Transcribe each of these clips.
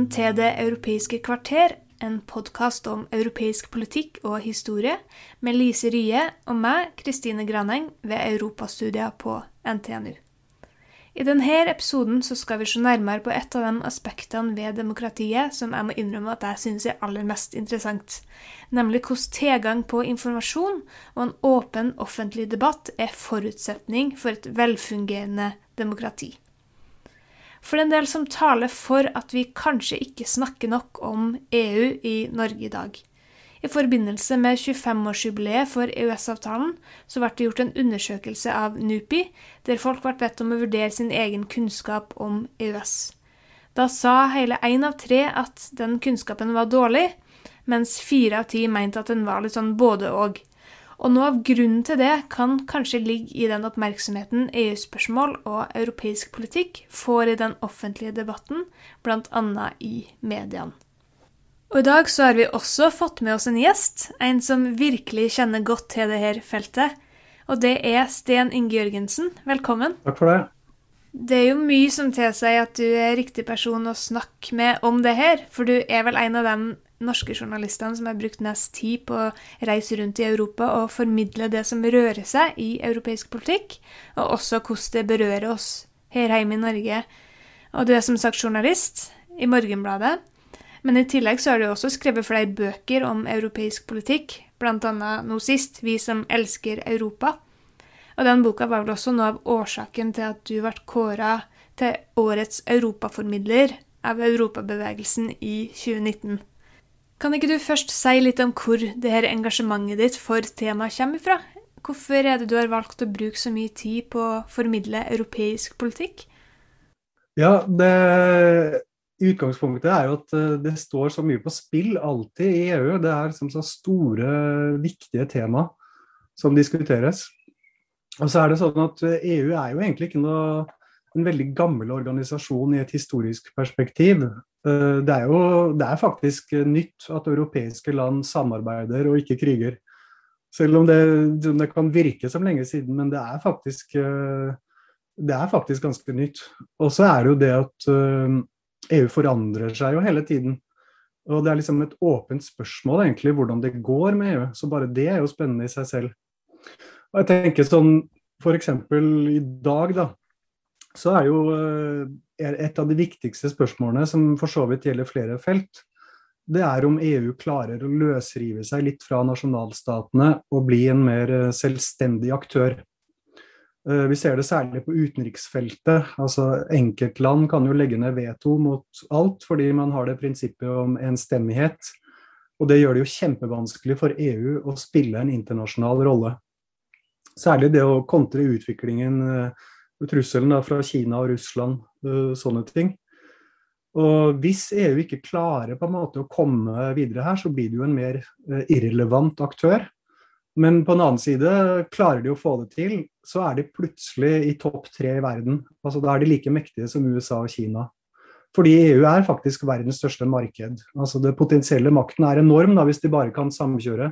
Velkommen til Det europeiske kvarter, en podkast om europeisk politikk og historie, med Lise Rye og meg, Kristine Graneng, ved Europastudier på NTNU. I denne episoden skal vi se nærmere på et av de aspektene ved demokratiet som jeg må innrømme at jeg syns er aller mest interessant, nemlig hvordan tilgang på informasjon og en åpen offentlig debatt er forutsetning for et velfungerende demokrati. For det er en del som taler for at vi kanskje ikke snakker nok om EU i Norge i dag. I forbindelse med 25-årsjubileet for EØS-avtalen så ble det gjort en undersøkelse av NUPI, der folk ble bedt om å vurdere sin egen kunnskap om EØS. Da sa hele én av tre at den kunnskapen var dårlig, mens fire av ti mente at den var litt sånn både og. Noe av grunnen til det kan kanskje ligge i den oppmerksomheten EU-spørsmål og europeisk politikk får i den offentlige debatten, bl.a. i mediene. Og I dag så har vi også fått med oss en gjest, en som virkelig kjenner godt til dette feltet. Og det er Sten Inge Jørgensen. Velkommen. Takk for det. Det er jo mye som tilsier at du er riktig person å snakke med om det her, for du er vel en av dem norske journalistene som har brukt mest tid på å reise rundt i Europa og formidle det som rører seg i europeisk politikk, og også hvordan det berører oss her hjemme i Norge. Og du er som sagt journalist i Morgenbladet, men i tillegg så har du også skrevet flere bøker om europeisk politikk, bl.a. nå sist 'Vi som elsker Europa'. Og den boka var vel også noe av årsaken til at du ble kåra til årets europaformidler av Europabevegelsen i 2019. Kan ikke du først si litt om hvor det her engasjementet ditt for temaet kommer fra? Hvorfor er det du har valgt å bruke så mye tid på å formidle europeisk politikk? Ja, det Utgangspunktet er jo at eh, det står så mye på spill alltid i EU. Det er som så store, viktige tema som diskuteres. Og så er det sånn at EU er jo egentlig ikke noe, en veldig gammel organisasjon i et historisk perspektiv. Eh, det er jo det er faktisk nytt at europeiske land samarbeider og ikke kriger. Selv om det, det, kan virke som lenge siden, men det er faktisk, eh, det er faktisk ganske nytt. Og så er det jo det at EU eh, e forandrer seg jo hele tiden. Og det er liksom et åpent spørsmål egentlig hvordan det går med EU. Så bare det er jo spennende i seg selv. Og jeg tenker sånn f.eks. i dag, da, så er jo et av de viktigste spørsmålene, som for så vidt gjelder flere felt, det er om EU klarer å løsrive seg litt fra nasjonalstatene og bli en mer eh, selvstendig aktør. Eh, vi ser det særlig på utenriksfeltet. altså Enkeltland kan jo legge ned veto mot alt fordi man har det prinsippet om enstemmighet. Og det gjør det jo kjempevanskelig for EU å spille en internasjonal rolle. Særlig det å kontre utviklingen eh, trusselen fra Kina og Russland, uh, sånne ting. Og Hvis EU ikke klarer på en måte å komme videre her, så blir det jo en mer uh, irrelevant aktør. Men på en annen side, klarer de å få det til, så er de plutselig i topp tre i verden. Altså Da er de like mektige som USA og Kina. Fordi EU er faktisk verdens største marked. Altså Det potensielle makten er enorm da, hvis de bare kan samkjøre.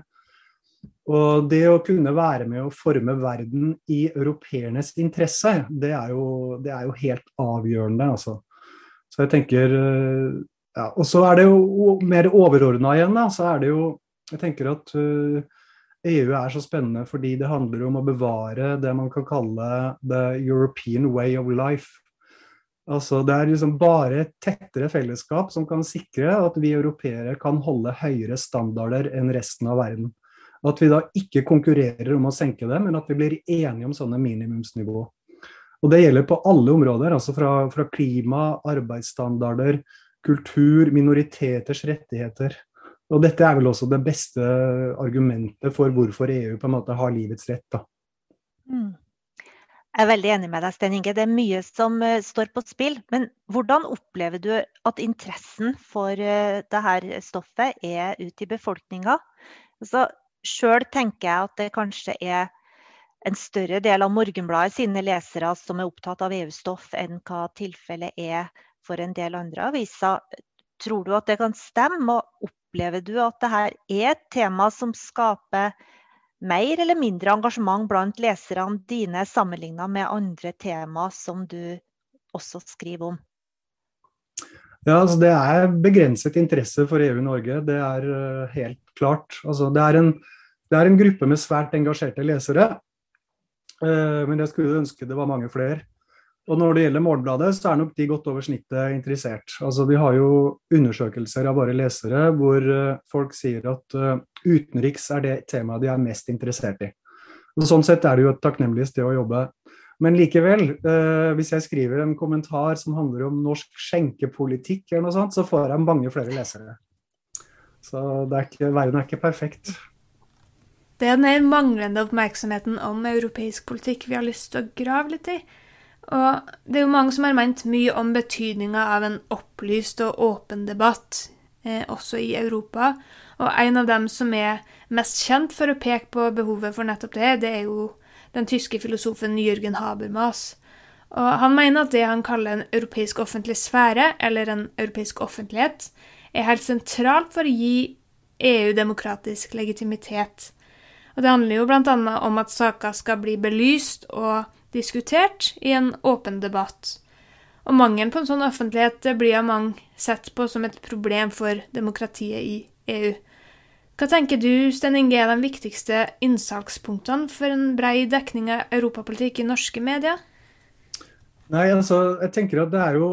Og det å kunne være med å forme verden i europeernes interesse, det er jo, det er jo helt avgjørende, altså. Så jeg tenker eh, ja, Og så er det jo mer overordna igjen, da. Så er det jo Jeg tenker at uh, eh, EU er så spennende fordi det handler om å bevare det man kan kalle the European way of life. Altså Det er liksom bare et tettere fellesskap som kan sikre at vi europeere kan holde høyere standarder enn resten av verden. At vi da ikke konkurrerer om å senke det, men at vi blir enige om sånne minimumsnivå. Og Det gjelder på alle områder, altså fra, fra klima, arbeidsstandarder, kultur, minoriteters rettigheter. Og Dette er vel også det beste argumentet for hvorfor EU på en måte har livets rett. da. Mm. Jeg er veldig enig med deg, Sten Inge. Det er mye som uh, står på spill. Men hvordan opplever du at interessen for uh, dette stoffet er ute i befolkninga? Altså, Sjøl tenker jeg at det kanskje er en større del av Morgenbladet sine lesere som er opptatt av EU-stoff, enn hva tilfellet er for en del andre aviser. Tror du at det kan stemme, og opplever du at dette er et tema som skaper mer eller mindre engasjement blant leserne dine sammenlignet med andre tema som du også skriver om? Ja, altså Det er begrenset interesse for EU i Norge, det er uh, helt klart. Altså, det, er en, det, er en, gruppe med svært engasjerte lesere, uh, men jeg skulle ønske det var mange flere. Og Når det gjelder Morgenbladet, så er nok de godt over snittet interessert. Altså, Vi har jo undersøkelser av våre lesere hvor uh, folk sier at utenriks er det temaet de er mest interessert i. Og Sånn sett er det jo et takknemlig sted å jobbe. Men likevel, eh, hvis jeg skriver en kommentar som handler om norsk skjenkepolitikk, eller noe sånt, så får jeg mange flere lesere. Så er ikke, verden er ikke perfekt. Det er den manglende oppmerksomheten om europeisk politikk vi har lyst til å grave litt i. Og det er jo mange som har ment mye om betydninga av en opplyst og åpen debatt, eh, også i Europa. Og en av dem som er mest kjent for å peke på behovet for nettopp det, det er jo den tyske filosofen Jørgen Habermas. Og han mener at det han kaller en europeisk offentlig sfære, eller en europeisk offentlighet, er helt sentralt for å gi EU demokratisk legitimitet. Og det handler jo bl.a. om at saker skal bli belyst og diskutert i en åpen debatt. Og mangelen på en sånn offentlighet blir av mange sett på som et problem for demokratiet i EU. Hva tenker du Sten Inge, er de viktigste innsalgspunktene for en brei dekning av europapolitikk i norske medier? Nei, altså, jeg tenker at det er jo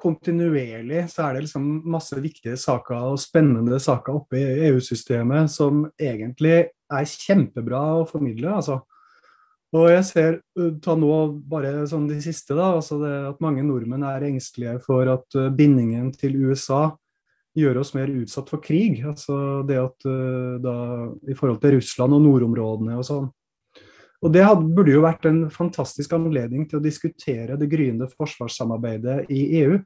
kontinuerlig så er det liksom masse viktige saker og spennende saker oppe i EU-systemet som egentlig er kjempebra å formidle. altså. Og jeg ser, ta nå bare sånn de siste, da, altså det at mange nordmenn er engstelige for at bindingen til USA gjør oss mer utsatt for krig. Altså det at da I forhold til Russland og nordområdene og sånn. Og Det hadde, burde jo vært en fantastisk anledning til å diskutere det gryende forsvarssamarbeidet i EU.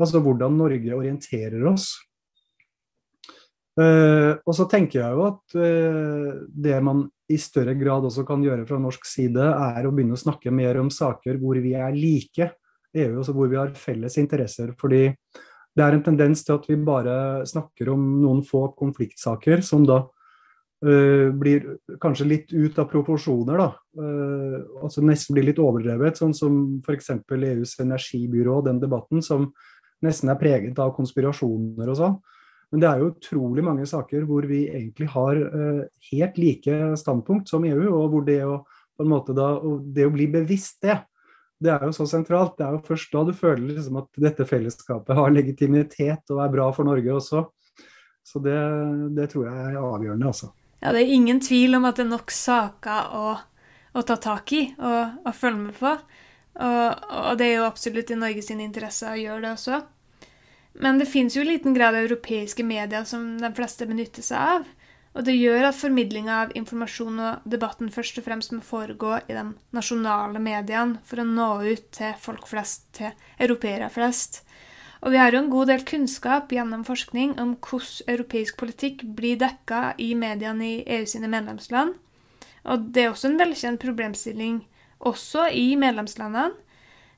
Altså hvordan Norge orienterer oss. Uh, og så tenker jeg jo at uh, det man i større grad også kan gjøre fra norsk side, er å begynne å snakke mer om saker hvor vi er like EU, altså hvor vi har felles interesser. Fordi det er en tendens til at vi bare snakker om noen få konfliktsaker som da uh, blir kanskje litt ut av proporsjoner. da, uh, altså Nesten blir litt overdrevet, sånn som f.eks. EUs energibyrå, den debatten som nesten er preget av konspirasjoner og sånn. Men det er jo utrolig mange saker hvor vi egentlig har uh, helt like standpunkt som EU, og hvor det å, da, det å bli bevisst det, det er jo så sentralt. Det er jo først da du føler liksom at dette fellesskapet har legitimitet og er bra for Norge også. Så det, det tror jeg er avgjørende, altså. Ja, det er ingen tvil om at det er nok saker å, å ta tak i og, og følge med på. Og, og, det er jo absolutt i Norges interesse å gjøre det også. Men det finnes jo i liten grad europeiske medier som de fleste benytter seg av. Og det gjør at formidlinga av informasjon og debatten først og fremst må foregå i de nasjonale mediene for å nå ut til folk flest, til europeere flest. Og vi har jo en god del kunnskap gjennom forskning om hvordan europeisk politikk blir dekka i mediene i EU sine medlemsland. Og det er også en velkjent problemstilling også i medlemslandene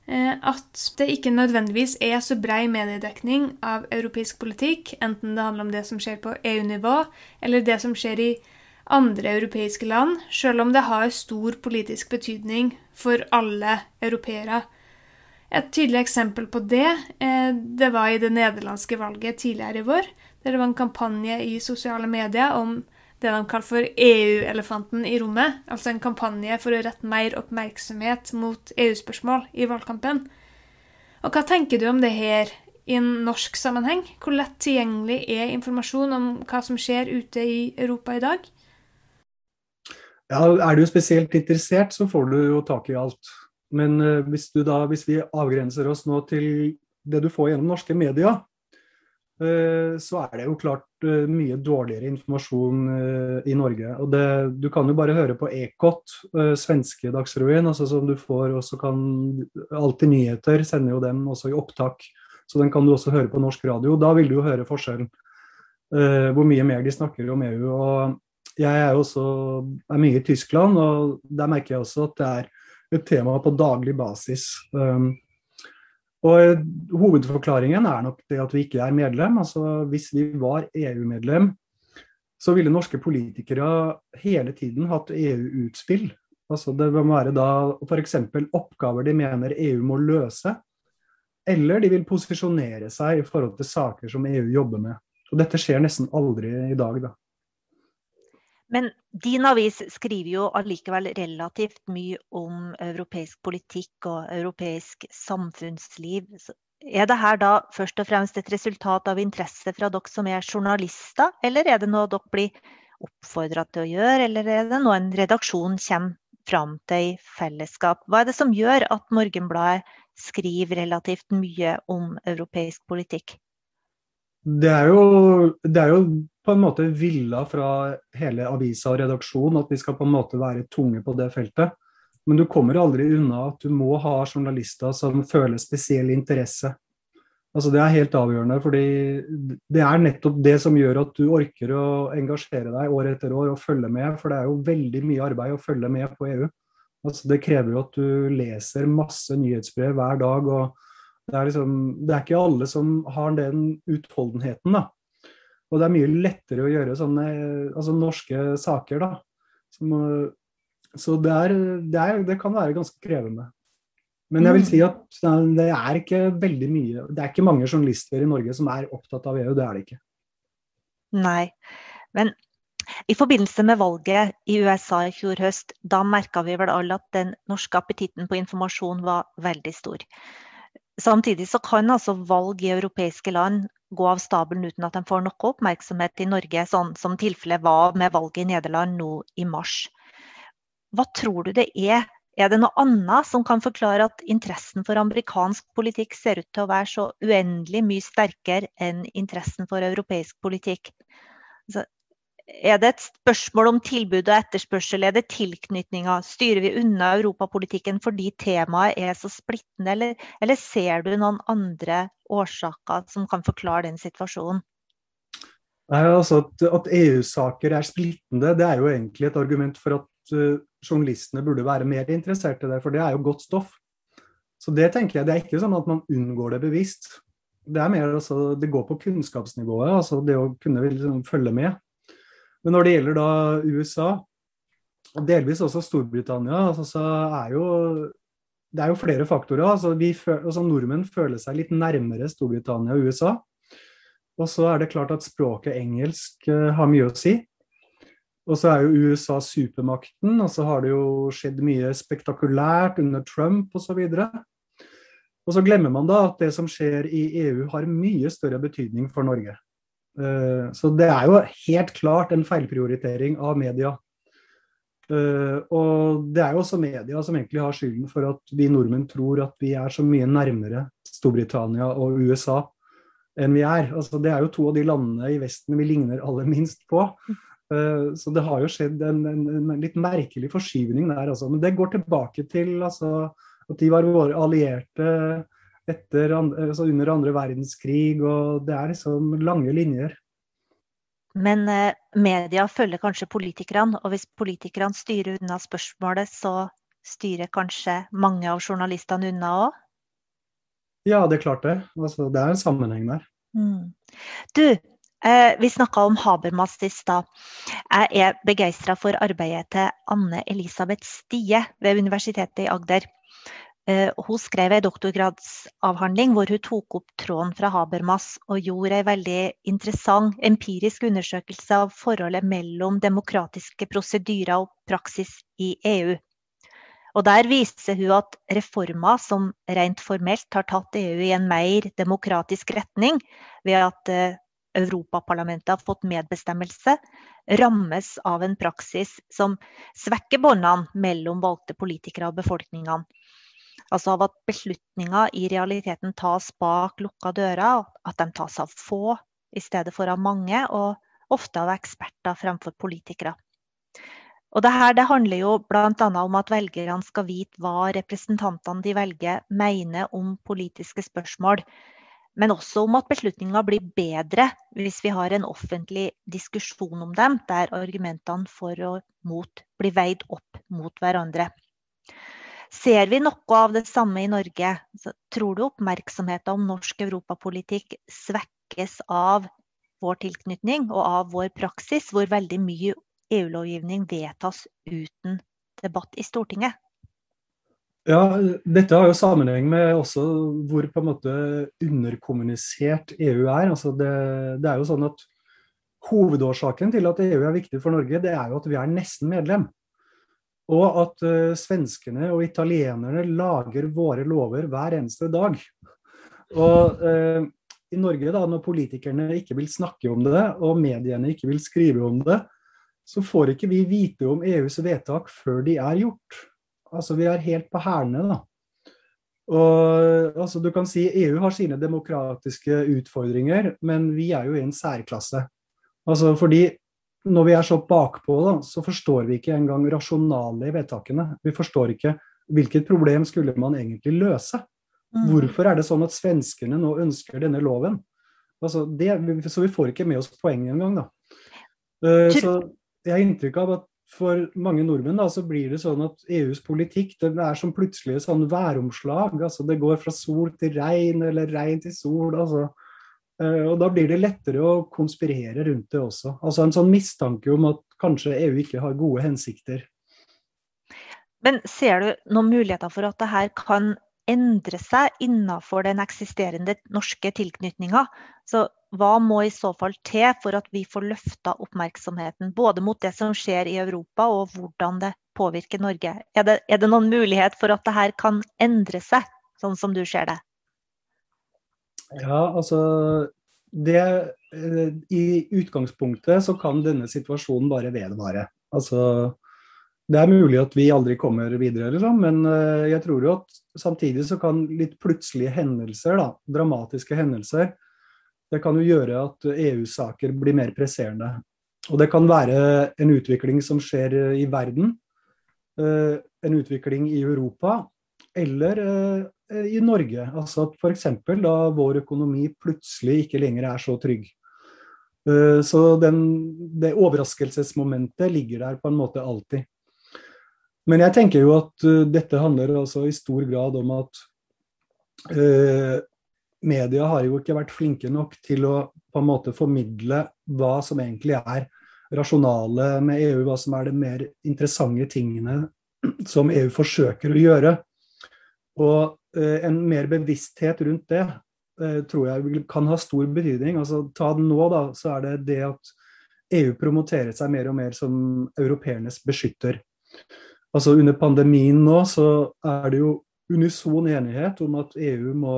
at det ikke nødvendigvis er så brei mediedekning av europeisk politikk, enten det handler om det som skjer på EU-nivå, eller det som skjer i andre europeiske land, selv om det har stor politisk betydning for alle europeere. Et tydelig eksempel på det, eh, det var i det nederlandske valget tidligere i vår, der det var en kampanje i sosiale medier om det de kaller for EU-elefanten i rommet, altså en kampanje for å rette mer oppmerksomhet mot EU-spørsmål i valgkampen. Og hva tenker du om det her i en norsk sammenheng? Hvor lett tilgjengelig er informasjon om hva som skjer ute i Europa i dag? Ja, Er du spesielt interessert, så får du jo tak i alt. Men uh, hvis, da, hvis vi avgrenser oss nå til det du får gjennom norske medier, eh, så er det jo klart eh, mye dårligere informasjon i Norge. Og det, du kan jo bare høre på Ekot, svenske Dagsrevyen, altså som du får også kan Alltid nyheter sender jo dem også i opptak, så den kan du også høre på norsk radio. Da vil du jo høre forskjellen. Hvor mye mer de snakker om EU. og jeg er jo også er mye i Tyskland, og der merker jeg også at det er et tema på daglig basis. Um, og Hovedforklaringen er nok det at vi ikke er medlem. altså Hvis vi var EU-medlem, så ville norske politikere hele tiden hatt EU-utspill. Altså Det må være da f.eks. oppgaver de mener EU må løse. Eller de vil posisjonere seg i forhold til saker som EU jobber med. Og Dette skjer nesten aldri i dag. da. Men din avis skriver jo allikevel relativt mye om europeisk politikk og europeisk samfunnsliv. Er det her da først og fremst et resultat av interesse fra dere som er journalister, eller er det noe dere blir oppfordra til å gjøre, eller er det noe en redaksjon kommer fram til i fellesskap? Hva er det som gjør at Morgenbladet skriver relativt mye om europeisk politikk? Det er, jo, det er jo på en måte villa fra hele avisa og redaksjonen at vi skal på en måte være tunge på det feltet. Men du kommer aldri unna at du må ha journalister som føler spesiell interesse. Altså Det er helt avgjørende, fordi det er nettopp det som gjør at du orker å engasjere deg år etter år og følge med. For det er jo veldig mye arbeid å følge med på EU. Altså Det krever jo at du leser masse nyhetsbrev hver dag. og det er, liksom, det er ikke alle som har den utholdenheten. da. Og det er mye lettere å gjøre sånne altså norske saker, da. Som, så det, er, det, er, det, kan være ganske krevende. Men jeg vil si at det er ikke veldig mye Det er ikke mange journalister i Norge som er opptatt av EU, det er det ikke. Nei, men i forbindelse med valget i USA i fjor høst, da merka vi vel alle at den norske appetitten på informasjon var veldig stor. Samtidig så kan altså valg i europeiske land gå av stabelen uten at de får noe oppmerksomhet i Norge, sånn som tilfellet var med valget i Nederland nå i mars. Hva tror du det er? Er det noe annet som kan forklare at interessen for amerikansk politikk ser ut til å være så uendelig mye sterkere enn interessen for europeisk politikk? Altså, er det et spørsmål om tilbud og etterspørsel? Er det tilknytninger? Styrer vi unna europapolitikken fordi temaet er så splittende, eller, eller ser du noen andre årsaker som kan forklare den situasjonen? Nei, altså At, at EU-saker er splittende, det er jo egentlig et argument for at uh, journalistene burde være mer interessert i det, for det er jo godt stoff. Så det tenker jeg, det er ikke sånn at man unngår det bevisst. Det er mer altså, det går på kunnskapsnivået, altså det å kunne liksom, følge med. Men når det gjelder da USA, og delvis også Storbritannia, altså, så er jo det er jo flere faktorer. Altså, vi, altså, nordmenn føler seg litt nærmere Storbritannia og USA. Og så er det klart at språket engelsk uh, har mye å si. Og så er jo USA supermakten, og så har det jo skjedd mye spektakulært under Trump osv. Og så glemmer man da at det som skjer i EU har mye større betydning for Norge. Eh, så det er jo helt klart en feilprioritering av media. Uh, og det er jo også media som egentlig har skylden for at vi nordmenn tror at vi er så mye nærmere Storbritannia og USA enn vi er. Altså, det er jo to av de landene i Vesten vi ligner aller minst på. Uh, så det har jo skjedd en, en, en litt merkelig forskyvning der. Altså. Men det går tilbake til altså, at de var våre allierte etter, altså under andre verdenskrig, og det er liksom lange linjer. Men eh, media følger kanskje politikerne, og hvis politikerne styrer unna spørsmålet, så styrer kanskje mange av journalistene unna òg? Ja, det er klart det. Altså, det er en sammenheng der. Mm. Du, eh, vi snakka om Habermas i stad. Jeg er begeistra for arbeidet til Anne Elisabeth Stie ved Universitetet i Agder. Eh, hun skrev en doktorgradsavhandling hvor hun tok opp tråden fra Habermas og gjorde en veldig interessant empirisk undersøkelse av forholdet mellom demokratiske prosedyrer og praksis i EU. Og Der viser hun at reformer som rent formelt har tatt EU i en mer demokratisk retning, ved at eh, Europaparlamentet har fått medbestemmelse, rammes av en praksis som svekker båndene mellom valgte politikere og befolkningene. Altså av at beslutninger i realiteten tas bak lukka dører, at de tas av få i stedet for av mange, og ofte av eksperter fremfor politikere. Og det her det handler jo bl.a. om at velgerne skal vite hva representantene de velger mener om politiske spørsmål. Men også om at beslutninger blir bedre hvis vi har en offentlig diskusjon om dem, der argumentene for og mot blir veid opp mot hverandre. Ser vi noe av det samme i Norge, så tror du oppmerksomheten om norsk europapolitikk svekkes av vår tilknytning og av vår praksis, hvor veldig mye EU-lovgivning vedtas uten debatt i Stortinget? Ja, Dette har jo sammenheng med også hvor på en måte underkommunisert EU er. Altså det, det, er jo sånn at Hovedårsaken til at EU er viktig for Norge, det er jo at vi er nesten medlem. Og at uh, svenskene og italienerne lager våre lover hver eneste dag. Og uh, i Norge, da, når politikerne ikke vil snakke om det, og mediene ikke vil skrive om det, så får ikke vi vite om EUs vedtak før de er gjort. Altså, vi er helt på hælene, da. Og altså, du kan si EU har sine demokratiske utfordringer, men vi er jo i en særklasse. Altså, fordi når vi er så bakpå, da, så forstår vi ikke engang rasjonalet i vedtakene. Vi forstår ikke hvilket problem skulle man egentlig løse. Mm. Hvorfor er det sånn at svenskene nå ønsker denne loven? Altså, det, så vi får ikke med oss poenget engang, da. Uh, så jeg har inntrykk av at for mange nordmenn da, så blir det sånn at EUs politikk det er som plutselig sånn væromslag. altså Det går fra sol til regn, eller regn til sol. altså Eh, og Da blir det lettere å konspirere rundt det også. Altså En sånn mistanke om at kanskje EU ikke har gode hensikter. Men ser du noen muligheter for at det her kan endre seg innenfor den eksisterende norske tilknytninga? Så hva må i så fall til for at vi får løfta oppmerksomheten både mot det som skjer i Europa og hvordan det påvirker Norge? Er det, er det noen mulighet for at det her kan endre seg, sånn som du ser det? Ja, altså det, eh, I utgangspunktet så kan denne situasjonen bare vedvare. Altså, det er mulig at vi aldri kommer videre, liksom, men eh, jeg tror jo at samtidig så kan litt plutselige hendelser, da, dramatiske hendelser, det kan jo gjøre at EU-saker blir mer presserende. Og det kan være en utvikling som skjer i verden, eh, en utvikling i Europa, eller Eh, i Norge. Altså at f.eks. da vår økonomi plutselig ikke lenger er så trygg. Eh, så den, det overraskelsesmomentet ligger der på en måte alltid. Men jeg tenker jo at uh, dette handler altså i stor grad om at media har jo ikke vært flinke nok til å på en måte formidle hva som egentlig er rasjonale med EU, hva som er de mer interessante tingene som EU forsøker å gjøre. Og Eh, en mer bevissthet rundt det eh, tror jeg kan ha stor betydning. Altså, ta den nå, da, så er det det at EU promoterer seg mer og mer som europeernes beskytter. Altså Under pandemien nå så er det jo unison enighet om at EU må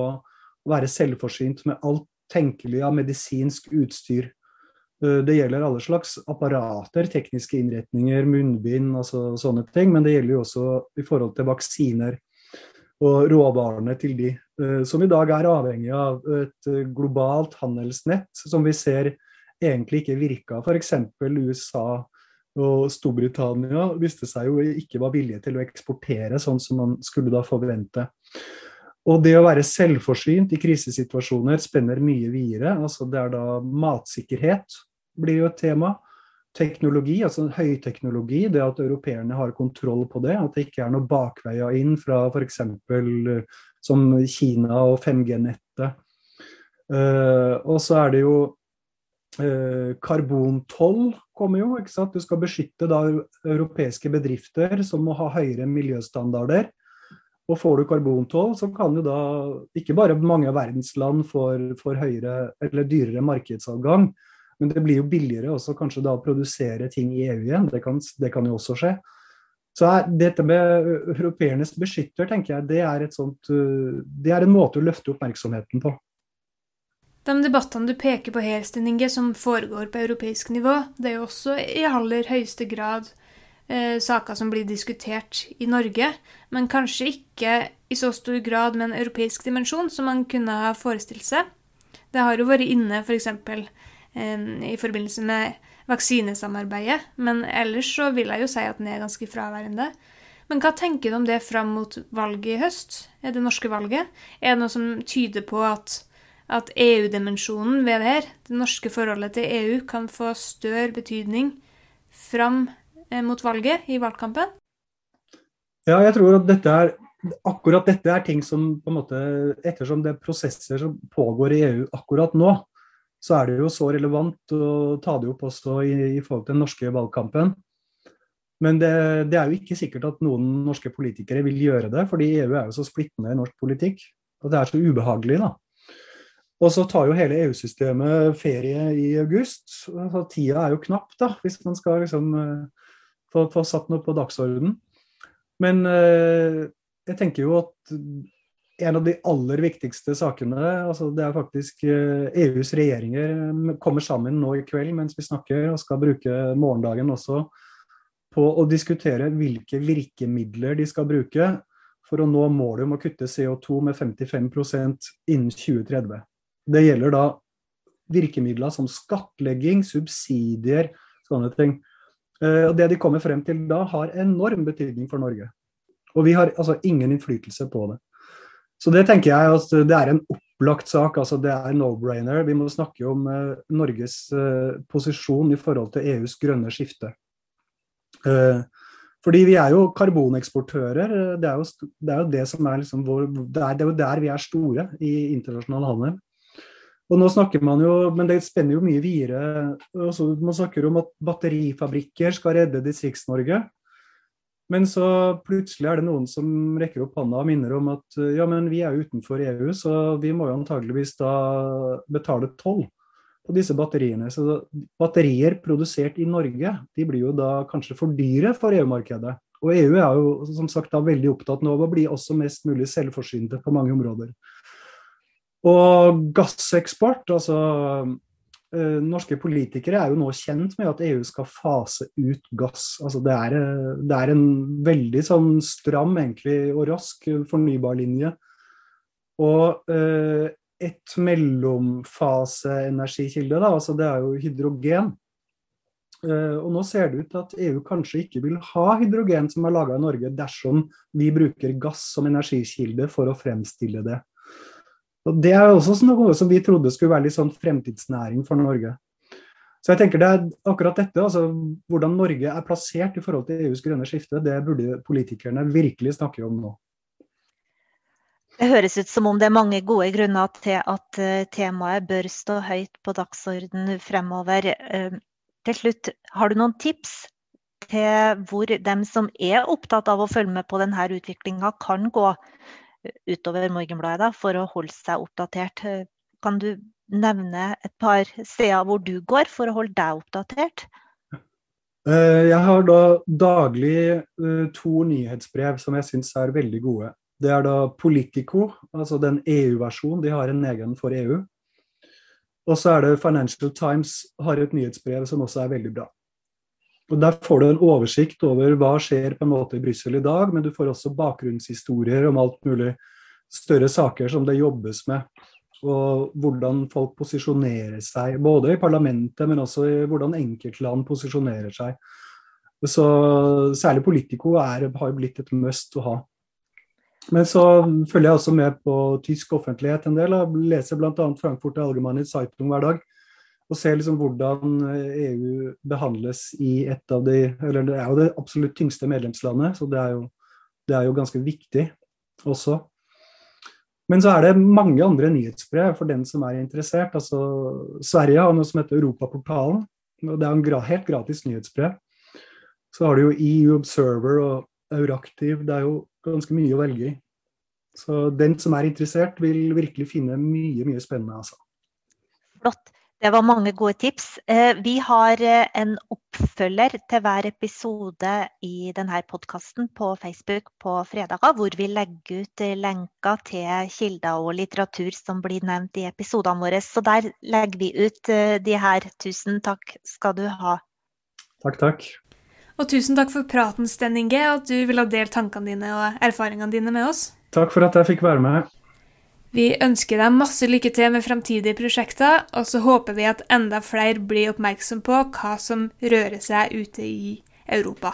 være selvforsynt med alt tenkelig av medisinsk utstyr. Eh, det gjelder alle slags apparater, tekniske innretninger, munnbind, altså sånne ting. Men det gjelder jo også i forhold til vaksiner og råvarene til de, eh, som i dag er avhengig av et eh, globalt handelsnett som vi ser egentlig ikke virka. F.eks. USA og Storbritannia viste seg jo ikke var villige til å eksportere sånn som man skulle da forvente. Og det å være selvforsynt i krisesituasjoner spenner mye videre. altså Det er da matsikkerhet blir jo et tema teknologi, altså høyteknologi, det at europeerne har kontroll på det. At det ikke er noe bakveier inn fra f.eks. Eh, som Kina og 5G-nettet. Uh, eh, og så er det jo uh, karbontoll kommer jo. ikke sant? Du skal beskytte da europeiske bedrifter som må ha høyere miljøstandarder. Og får du karbontoll, så kan jo da ikke bare mange av verdens land få høyere eller dyrere markedsadgang, men det blir jo billigere også kanskje da å produsere ting i EU igjen. Det kan, det kan jo også skje. Så er, dette med europeernes beskytter, tenker jeg, det er, sånt, det er en måte å løfte oppmerksomheten på. De debattene du peker på her, Stinninge, som foregår på europeisk nivå, det er jo også i aller høyeste grad eh, saker som blir diskutert i Norge, men kanskje ikke i så stor grad med en europeisk dimensjon som man kunne ha forestilt seg. Det har jo vært inne f.eks. I forbindelse med vaksinesamarbeidet, men ellers så vil jeg jo si at den er ganske fraværende. Men hva tenker du om det fram mot valget i høst, er det norske valget? Er det noe som tyder på at, at EU-dimensjonen ved det her, det norske forholdet til EU, kan få større betydning fram Eh, mot valget i valgkampen? Ja, jeg tror at dette er akkurat dette er ting som på en måte Ettersom det er prosesser som pågår i EU akkurat nå, så er det jo så relevant å ta det opp også i, i forhold til den norske valgkampen. Men det, det, er jo ikke sikkert at noen norske politikere vil gjøre det, fordi EU er jo så splittende i norsk politikk. Og det er så ubehagelig, da. Og så tar jo hele EU-systemet ferie i august. Så tida er jo knapp, da, hvis man skal liksom eh, få, få satt noe på dagsordenen. Men eh, jeg tenker jo at en av de aller viktigste sakene, altså det er faktisk eh, EUs regjeringer eh, kommer sammen nå i kveld mens vi snakker, og skal bruke morgendagen også på å diskutere hvilke virkemidler de skal bruke for å nå målet om å kutte CO2 med 55% innen 2030. Det gjelder da virkemidler som skattlegging, subsidier, sånne ting. Eh, og Det de kommer frem til da, har enorm betydning for Norge. Og vi har altså ingen innflytelse på det. Så det tenker jeg at det er en opplagt sak. altså Det er no-brainer. Vi må snakke om uh, Norges uh, posisjon i forhold til EUs grønne skifte. Uh, fordi vi er jo karboneksportører. Det er jo det, er jo det som er liksom vår, det er, det er jo der vi er store i internasjonal handel. Og nå snakker man jo, Men det spenner jo mye videre. Man snakker om at batterifabrikker skal redde Distrikts-Norge. Men så plutselig er det noen som rekker opp hånda og minner om at ja, men vi er jo utenfor EU, så vi må jo antageligvis da betale toll på disse batteriene. Så batterier produsert i Norge de blir jo da kanskje for dyre for EU-markedet. Og EU er jo som sagt da veldig opptatt nå av å bli også mest mulig selvforsynte på mange områder. Og gasseksport, altså Norske politikere er jo nå kjent med at EU skal fase ut gass. Altså det, er, det er en veldig sånn stram egentlig, og rask fornybarlinje. Og eh, et mellomfaseenergikilde, da, altså det er jo hydrogen. Eh, og nå ser det ut til at EU kanskje ikke vil ha hydrogen som er laga i Norge, dersom vi bruker gass som energikilde for å fremstille det. Og Det er også noe som vi trodde skulle være litt sånn fremtidsnæring for Norge. Så jeg tenker det er akkurat dette, altså Hvordan Norge er plassert i forhold til EUs grønne skifte, det burde politikerne virkelig snakke om nå. Det høres ut som om det er mange gode grunner til at eh, temaet bør stå høyt på dagsorden fremover. Eh, til slutt, har du noen tips til hvor dem som er opptatt av å følge med på denne utviklinga, kan gå utover Morgenbladet da, for å holde seg oppdatert. Kan du nevne et par steder hvor du går for å holde deg oppdatert? Eh, jeg har da daglig eh, to nyhetsbrev som jeg syns er veldig gode. Det er da Politico, altså den EU-versjonen. De har en egen for EU. Og så er det Financial Times har et nyhetsbrev som også er veldig bra. Og Der får du en oversikt over hva skjer på en måte i Brussel i dag, men du får også bakgrunnshistorier om alt mulig større saker som det jobbes med. Og hvordan folk posisjonerer seg, både i parlamentet, men også i hvordan enkeltland posisjonerer seg. Så Særlig Politico er, har blitt et must å ha. Men så følger jeg også med på tysk offentlighet en del. Jeg leser bl.a. Frankfurt Allgemeine Zeitung hver dag og se liksom hvordan EU eh, e behandles i et av de Eller det er jo det absolutt tyngste medlemslandet, så det er jo, det er jo ganske viktig også. Men så er det mange andre nyhetsbrev for den som er interessert. Altså, Sverige har noe som heter Europaportalen. og Det er en helt gratis nyhetsbrev. Så har du jo EU Observer og Euraktiv. Det er jo ganske mye å velge i. Så den som er interessert, vil virkelig finne mye, mye spennende. altså. Flott. Det var mange gode tips. Eh, vi har eh, en oppfølger til hver episode i denne podkasten på Facebook på fredager, hvor vi legger ut eh, lenker til kilder og litteratur som blir nevnt i episodene våre. Så der legger vi ut de her. Tusen takk skal du ha. Takk, takk. Og tusen takk for praten, Sten Inge, og at du ville dele tankene dine og erfaringene dine med oss. Takk for at jeg fikk være med. Vi ønsker deg masse lykke til med fremtidige prosjekter, og så håper vi at enda flere blir oppmerksom på hva som rører seg ute i Europa.